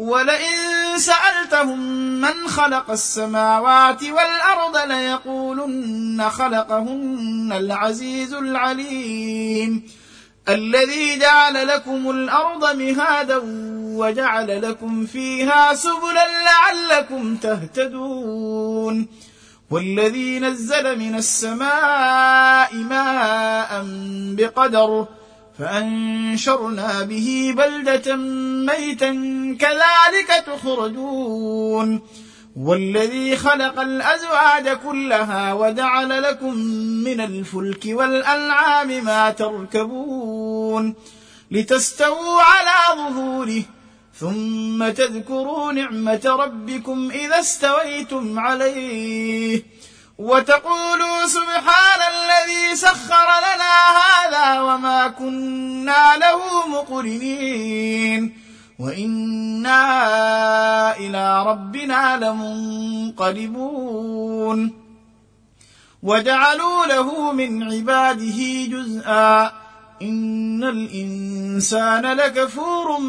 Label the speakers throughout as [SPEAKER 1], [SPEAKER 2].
[SPEAKER 1] ولئن سألتهم من خلق السماوات والأرض ليقولن خلقهن العزيز العليم. الذي جعل لكم الأرض مهادا وجعل لكم فيها سبلا لعلكم تهتدون. والذي نزل من السماء ماء بقدر فأنشرنا به بلدة ميتا كذلك تخرجون. والذي خلق الأزواج كلها وجعل لكم من الفلك والأنعام ما تركبون. لتستووا على ظهوره ثم تذكروا نعمة ربكم إذا استويتم عليه. وتقولوا سبحان الذي سخر لنا وما كنا له مقرنين وإنا إلى ربنا لمنقلبون وجعلوا له من عباده جزءا إن الإنسان لكفور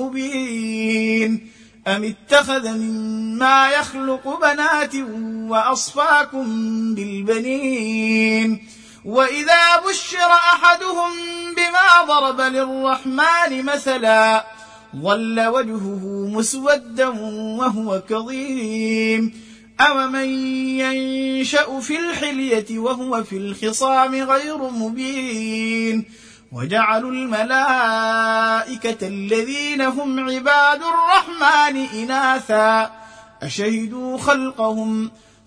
[SPEAKER 1] مبين أم اتخذ مما يخلق بنات وأصفاكم بالبنين واذا بشر احدهم بما ضرب للرحمن مثلا ظل وجهه مسودا وهو كظيم أومن ينشأ في الحلية وهو في الخصام غير مبين وجعلوا الملائكة الذين هم عباد الرحمن إناثا أشهدوا خلقهم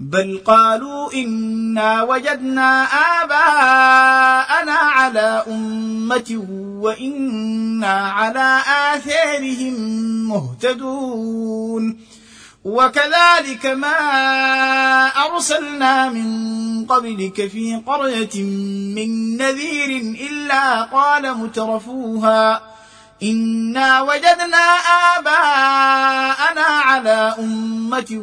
[SPEAKER 1] بل قالوا إنا وجدنا آباءنا على أمة وإنا على آثارهم مهتدون. وكذلك ما أرسلنا من قبلك في قرية من نذير إلا قال مترفوها. إنا وجدنا آباءنا على أمة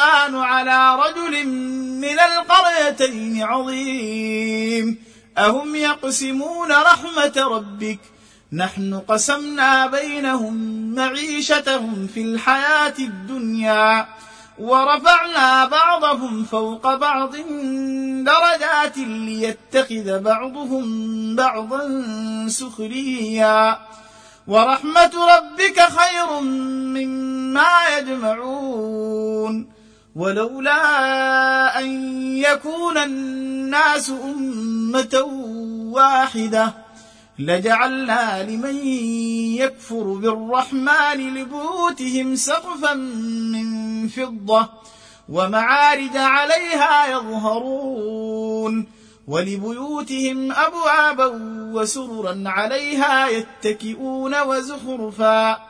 [SPEAKER 1] هذا القرآن على رجل من القريتين عظيم. أهم يقسمون رحمة ربك؟ نحن قسمنا بينهم معيشتهم في الحياة الدنيا ورفعنا بعضهم فوق بعض درجات ليتخذ بعضهم بعضا سخريا. ورحمة ربك خير مما يجمعون. ولولا أن يكون الناس أمة واحدة لجعلنا لمن يكفر بالرحمن لبيوتهم سقفا من فضة ومعارج عليها يظهرون ولبيوتهم أبوابا وسررا عليها يتكئون وزخرفا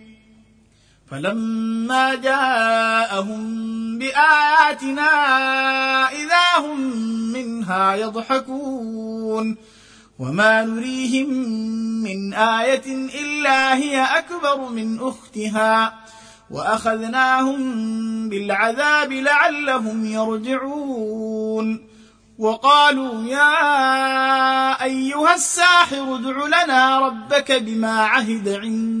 [SPEAKER 1] فلما جاءهم بآياتنا إذا هم منها يضحكون وما نريهم من آية إلا هي أكبر من أختها وأخذناهم بالعذاب لعلهم يرجعون وقالوا يا أيها الساحر ادع لنا ربك بما عهد عندك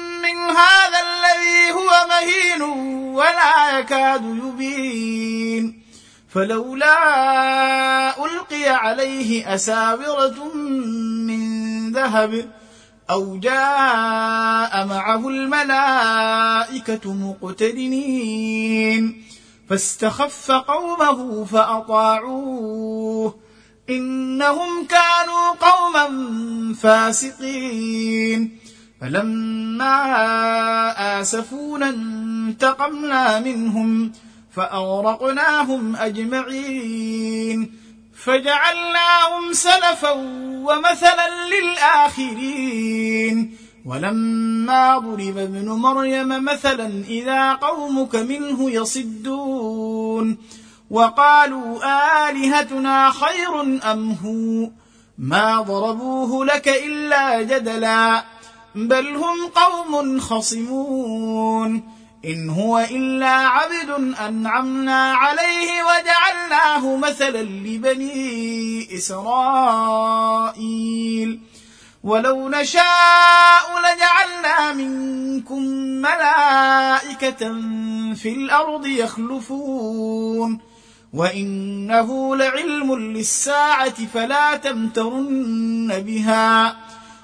[SPEAKER 1] من هذا الذي هو مهين ولا يكاد يبين. فلولا ألقي عليه أساورة من ذهب أو جاء معه الملائكة مقترنين فاستخف قومه فأطاعوه. إنهم كانوا قوما فاسقين. فلما آسفونا انتقمنا منهم فأغرقناهم أجمعين فجعلناهم سلفا ومثلا للآخرين ولما ضرب ابن مريم مثلا إذا قومك منه يصدون وقالوا آلهتنا خير أم هو؟ ما ضربوه لك إلا جدلا بل هم قوم خصمون. إن هو إلا عبد أنعمنا عليه وجعلناه مثلا لبني إسرائيل. ولو نشاء لجعلنا منكم ملائكة في الأرض يخلفون. وإنه لعلم للساعة فلا تمترن بها.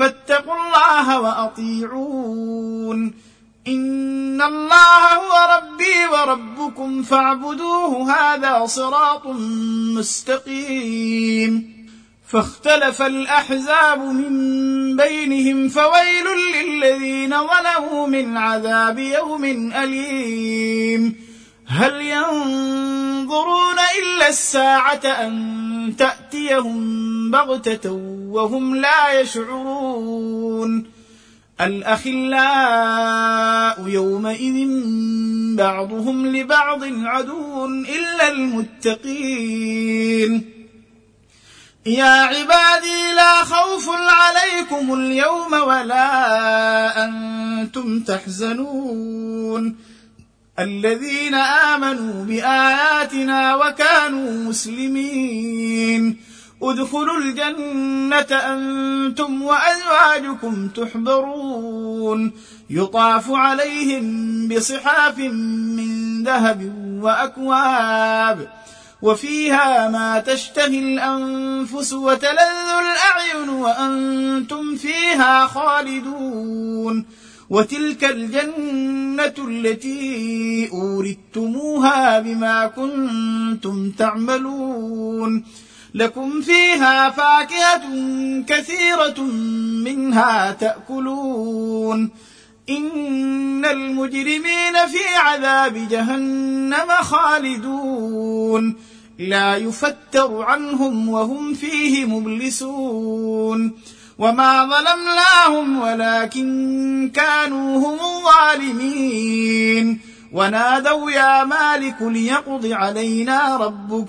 [SPEAKER 1] فاتقوا الله وأطيعون. إن الله هو ربي وربكم فاعبدوه هذا صراط مستقيم. فاختلف الأحزاب من بينهم فويل للذين ظلموا من عذاب يوم أليم. هل ينظرون إلا الساعة أن تأتيهم بغتة وهم لا يشعرون. الأخلاء يومئذ بعضهم لبعض عدو إلا المتقين. يا عبادي لا خوف عليكم اليوم ولا أنتم تحزنون. الذين آمنوا بآياتنا وكانوا مسلمين. ادخلوا الجنة أنتم وأزواجكم تحبرون. يطاف عليهم بصحاف من ذهب وأكواب. وفيها ما تشتهي الأنفس وتلذ الأعين وأنتم فيها خالدون. وتلك الجنة التي اوردتموها بما كنتم تعملون. لكم فيها فاكهة كثيرة منها تأكلون. إن المجرمين في عذاب جهنم خالدون. لا يفتر عنهم وهم فيه مبلسون. وما ظلمناهم ولكن كانوا هم الظالمين. ونادوا يا مالك ليقض علينا ربك.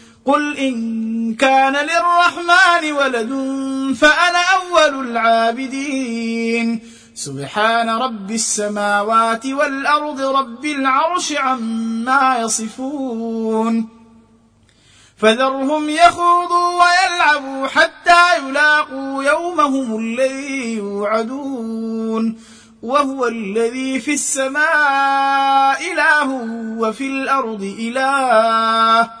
[SPEAKER 1] قل إن كان للرحمن ولد فأنا أول العابدين. سبحان رب السماوات والأرض رب العرش عما يصفون. فذرهم يخوضوا ويلعبوا حتى يلاقوا يومهم الذي يوعدون. وهو الذي في السماء إله وفي الأرض إله.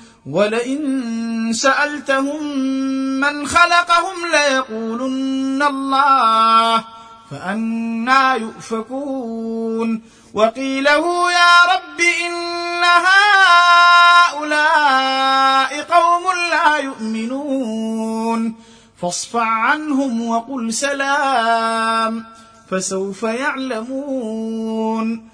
[SPEAKER 1] ولئن سألتهم من خلقهم ليقولن الله فانى يؤفكون. وقيله يا رب إن هؤلاء قوم لا يؤمنون. فاصفع عنهم وقل سلام فسوف يعلمون.